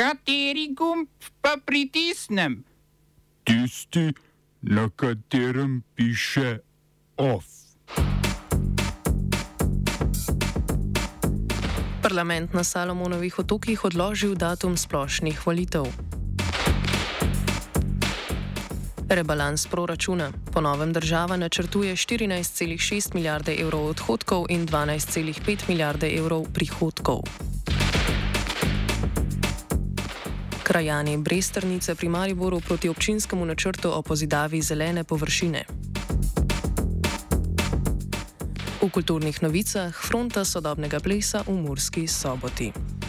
Kateri gumb pa pritisnem? Tisti, na katerem piše OF. Parlament na Salomonovih otokih odložil datum splošnih volitev. Rebalans proračuna. Po novem država načrtuje 14,6 milijarde evrov odhodkov in 12,5 milijarde evrov prihodkov. Krajani Bresternice pri Mariboru proti občinskemu načrtu o pozidavi zelene površine. V kulturnih novicah fronta sodobnega plesa v Murski soboti.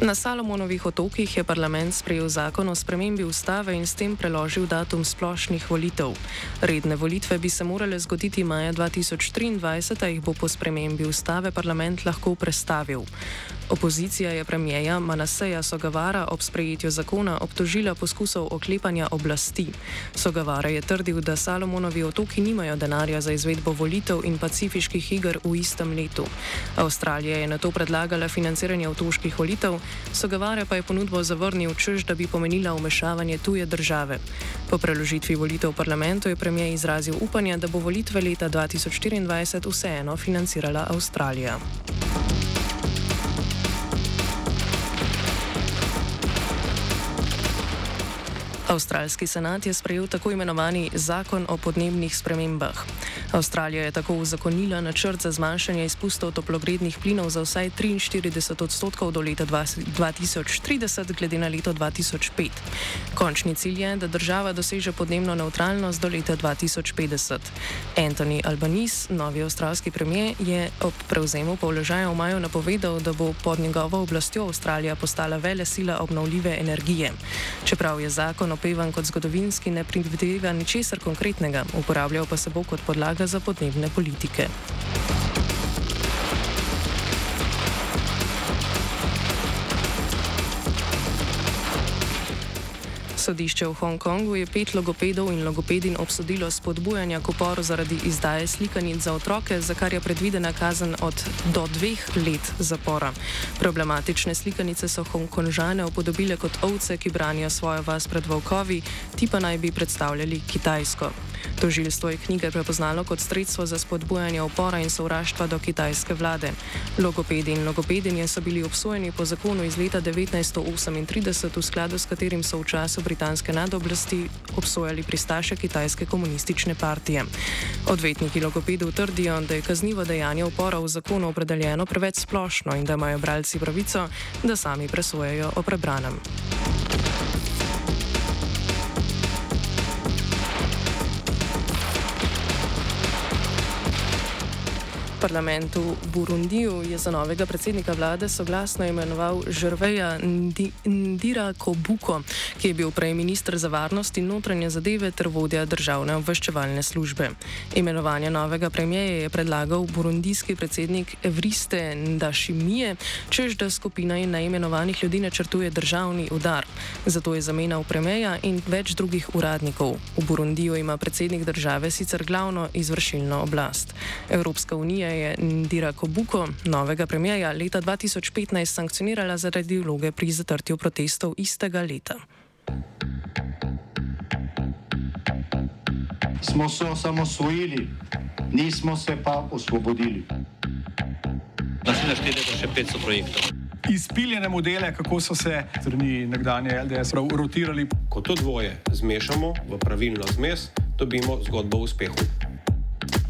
Na Salomonovih otokih je parlament sprejel zakon o spremembi ustave in s tem preložil datum splošnih volitev. Redne volitve bi se morale zgoditi maja 2023, a jih bo po spremembi ustave parlament lahko prestavil. Opozicija je premijeja Manaseja Sogavara ob sprejetju zakona obtožila poskusov oklepanja oblasti. Sogavara je trdil, da Salomonovi otoki nimajo denarja za izvedbo volitev in pacifiških iger v istem letu. Avstralija je na to predlagala financiranje otoških volitev, Sogavara pa je ponudbo zavrnil, čež da bi pomenila umešavanje tuje države. Po preložitvi volitev v parlamentu je premijer izrazil upanje, da bo volitve leta 2024 vseeno financirala Avstralija. Avstralski senat je sprejel tako imenovani zakon o podnebnih spremembah. Avstralija je tako uzakonila načrt za zmanjšanje izpustov toplogrednih plinov za vsaj 43 odstotkov do leta 2030, glede na leto 2005. Končni cilj je, da država doseže podnebno neutralnost do leta 2050. Anthony Albanese, novi avstralski premijer, je ob prevzemu položaja v maju napovedal, da bo pod njegovo oblastjo Avstralija postala vele sila obnovljive energije. Čeprav je zakon opevan kot zgodovinski, ne predvideva ničesar konkretnega, uporabljal pa se bo kot podlaga za podnebne politike. Sodišče v Hongkongu je pet logopedov in logopedin obsodilo spodbujanja k uporu zaradi izdaje slikanic za otroke, za kar je predvidena kazen od do dveh let zapora. Problematične slikanice so Hongkonžane upodobile kot ovce, ki branijo svojo vas pred volkovi, ti pa naj bi predstavljali Kitajsko. Tožilstvo je knjige prepoznalo kot sredstvo za spodbujanje upora in sovraštva do kitajske vlade. Logopedi in logopedinje so bili obsojeni po zakonu iz leta 1938, v skladu s katerim so v času britanske nadoblasti obsojali pristaše kitajske komunistične partije. Odvetniki logopedov trdijo, da je kaznivo dejanje upora v zakonu opredeljeno preveč splošno in da imajo bralci pravico, da sami presojajo o prebranem. Parlamentu Burundiju je za novega predsednika vlade soglasno imenoval Žrveja Ndira Kobuko, ki je bil prej ministr za varnost in notranje zadeve ter vodja državne obveščevalne službe. Imenovanje novega premijeja je predlagal burundijski predsednik Evriste Ndašimije, čež da skupina in neimenovanih ljudi načrtuje državni udar. Zato je zamenjal premijeja in več drugih uradnikov. V Burundiju ima predsednik države sicer glavno izvršilno oblast. Evropska unija je Ndira Kobuko, novega premijeja, leta 2015 sankcionirala zaradi vloge pri zatrtju protestov istega leta. Smo se osamosvojili, nismo se pa osvobodili. Naslednje število je še 500 projektov. Izpiljene modele, kako so se strani nekdanje LDS rotirali. Ko to dvoje zmešamo v pravilno zmes, dobimo zgodbo o uspehu.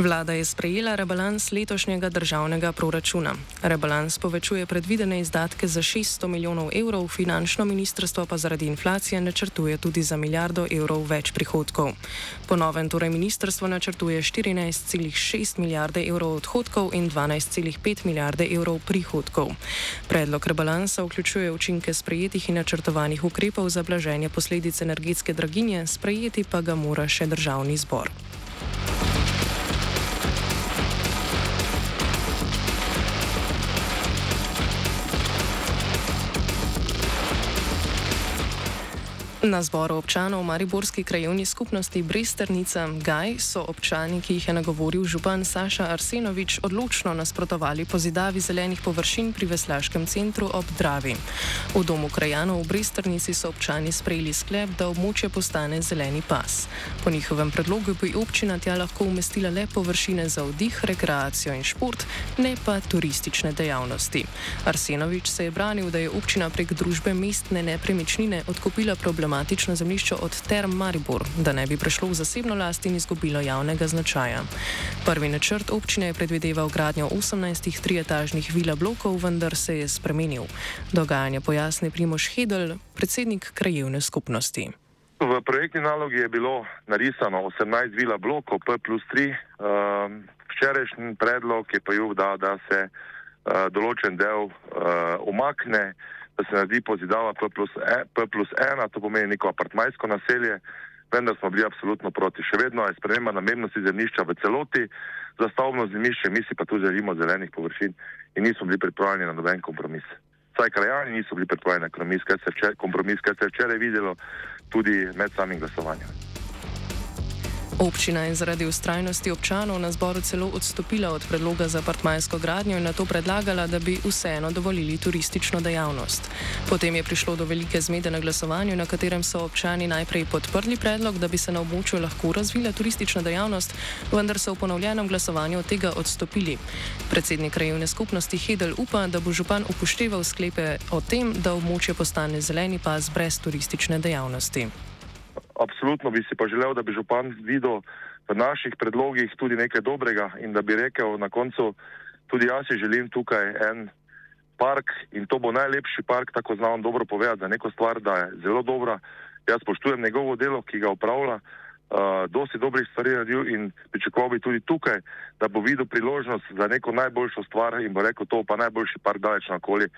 Vlada je sprejela rebalans letošnjega državnega proračuna. Rebalans povečuje predvidene izdatke za 600 milijonov evrov, finančno ministrstvo pa zaradi inflacije načrtuje tudi za milijardo evrov več prihodkov. Ponoven torej ministrstvo načrtuje 14,6 milijarde evrov odhodkov in 12,5 milijarde evrov prihodkov. Predlog rebalansa vključuje učinke sprejetih in načrtovanih ukrepov za blaženje posledic energetske draginje, sprejeti pa ga mora še državni zbor. Na zboru občanov Mariborski krajovni skupnosti Bresternica Gaj so občani, ki jih je nagovoril župan Saša Arsenovič, odločno nasprotovali pozidavi zelenih površin pri Veslaškem centru ob Dravi. V domu krajanov v Bresternici so občani sprejeli sklep, da območje postane zeleni pas. Po njihovem predlogu bi občina tja lahko umestila le površine za vdih, rekreacijo in šport, ne pa turistične dejavnosti. Arsenovič se je branil, da je občina prek družbe mestne nepremičnine odkupila problem problematično zemljišče od Term Maribor, da ne bi prešlo v zasebno last in izgubilo javnega značaja. Prvi načrt občine je predvideval gradnjo 18 trietažnih vila blokov, vendar se je spremenil. Dogajanje pojasni Primoš Hedel, predsednik krajevne skupnosti. V projektni nalogi je bilo narisano 18 vila blokov P plus 3. Ehm, včerajšnji predlog je pa bil, da, da se uh, določen del uh, umakne da se naredi pozidava P plus, e, P plus 1, to pomeni neko apartmajsko naselje, vendar smo bili absolutno proti. Še vedno je sprememba namembnosti zemljišča v celoti za stavbno zemljišče, mi si pa tu želimo zelenih površin in nismo bili pripravljeni na noben kompromis. Saj krajani niso bili pripravljeni na kompromis, kar se je včeraj videlo tudi med samim glasovanjem. Občina je zaradi ustrajnosti občanov na zboru celo odstopila od predloga za apartmajsko gradnjo in na to predlagala, da bi vseeno dovolili turistično dejavnost. Potem je prišlo do velike zmede na glasovanju, na katerem so občani najprej podprli predlog, da bi se na območju lahko razvila turistična dejavnost, vendar so v ponovljenem glasovanju od tega odstopili. Predsednik krajevne skupnosti Hedel upa, da bo župan upošteval sklepe o tem, da območje postane zeleni pas brez turistične dejavnosti absolutno bi si pa želel, da bi župan videl v naših predlogih tudi nekaj dobrega in da bi rekel na koncu, tudi jaz si želim tukaj en park in to bo najlepši park, tako znam dobro povedati za neko stvar, da je zelo dobra. Jaz spoštujem njegovo delo, ki ga upravlja, uh, dosti dobrih stvari naredil in pričakoval bi tudi tukaj, da bo videl priložnost za neko najboljšo stvar in bo rekel, to pa najboljši park daleč na koli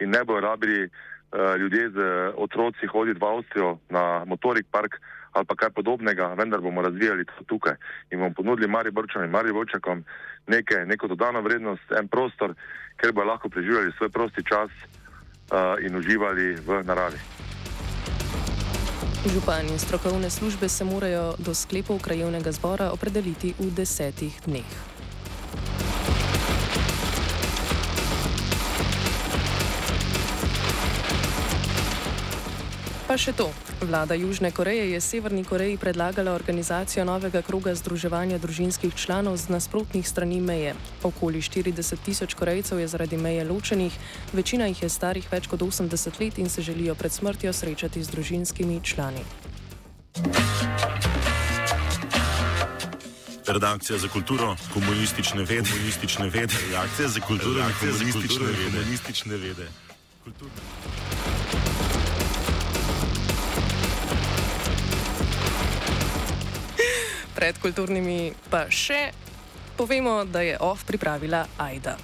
in ne bo rabili Eh, ljudje z otroci hoditi v Avstrijo na motorik park ali pa kaj podobnega, vendar bomo razvijali to tukaj in bomo ponudili Mariborčam in Mariborčakom neke, neko dodano vrednost, en prostor, kjer bo lahko preživljali svoj prosti čas uh, in uživali v naravi. Župani in strokovne službe se morajo do sklepov krajevnega zbora opredeliti v desetih dneh. Pa še to. Vlada Južne Koreje je Severni Koreji predlagala organizacijo novega kroga združevanja družinskih članov z nasprotnih strani meje. Okoli 40 tisoč Korejcev je zaradi meje ločenih, večina jih je starih več kot 80 let in se želijo pred smrtjo srečati z družinskimi člani. Redakcija za kulturo, komunistične vede, komunistične vede, redakcija za kulturo, redakcija za kulturo, komunistične vede. Kulturne. Pred kulturnimi pa še povemo, da je OF pripravila Aida.